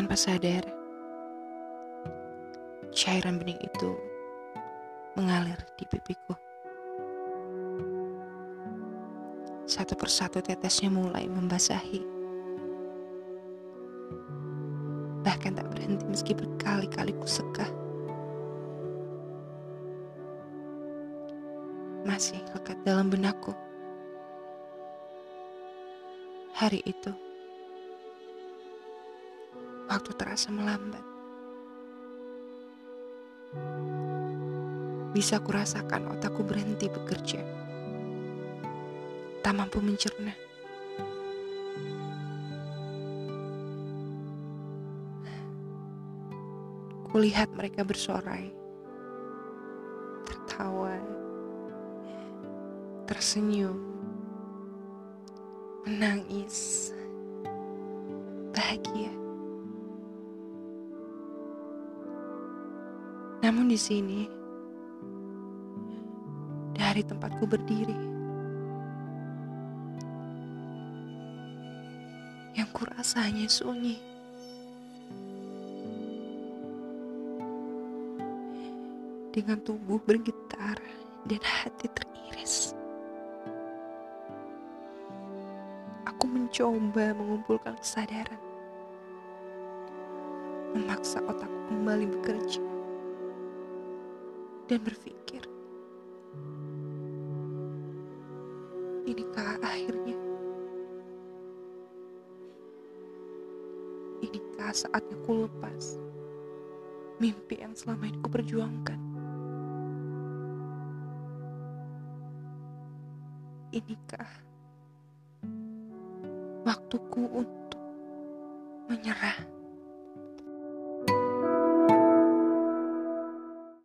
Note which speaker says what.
Speaker 1: Tanpa sadar, cairan bening itu mengalir di pipiku. Satu persatu tetesnya mulai membasahi. Bahkan tak berhenti meski berkali-kali ku sekah. Masih lekat dalam benakku. Hari itu, waktu terasa melambat. Bisa kurasakan otakku berhenti bekerja. Tak mampu mencerna. Kulihat mereka bersorai, tertawa, tersenyum, menangis, bahagia. Namun di sini, dari tempatku berdiri, yang kurasa hanya sunyi. Dengan tubuh bergetar dan hati teriris. Aku mencoba mengumpulkan kesadaran. Memaksa otakku kembali bekerja. Dan berpikir. Inikah akhirnya? Inikah saatnya ku lepas mimpi yang selama ini ku perjuangkan? Inikah waktuku untuk menyerah?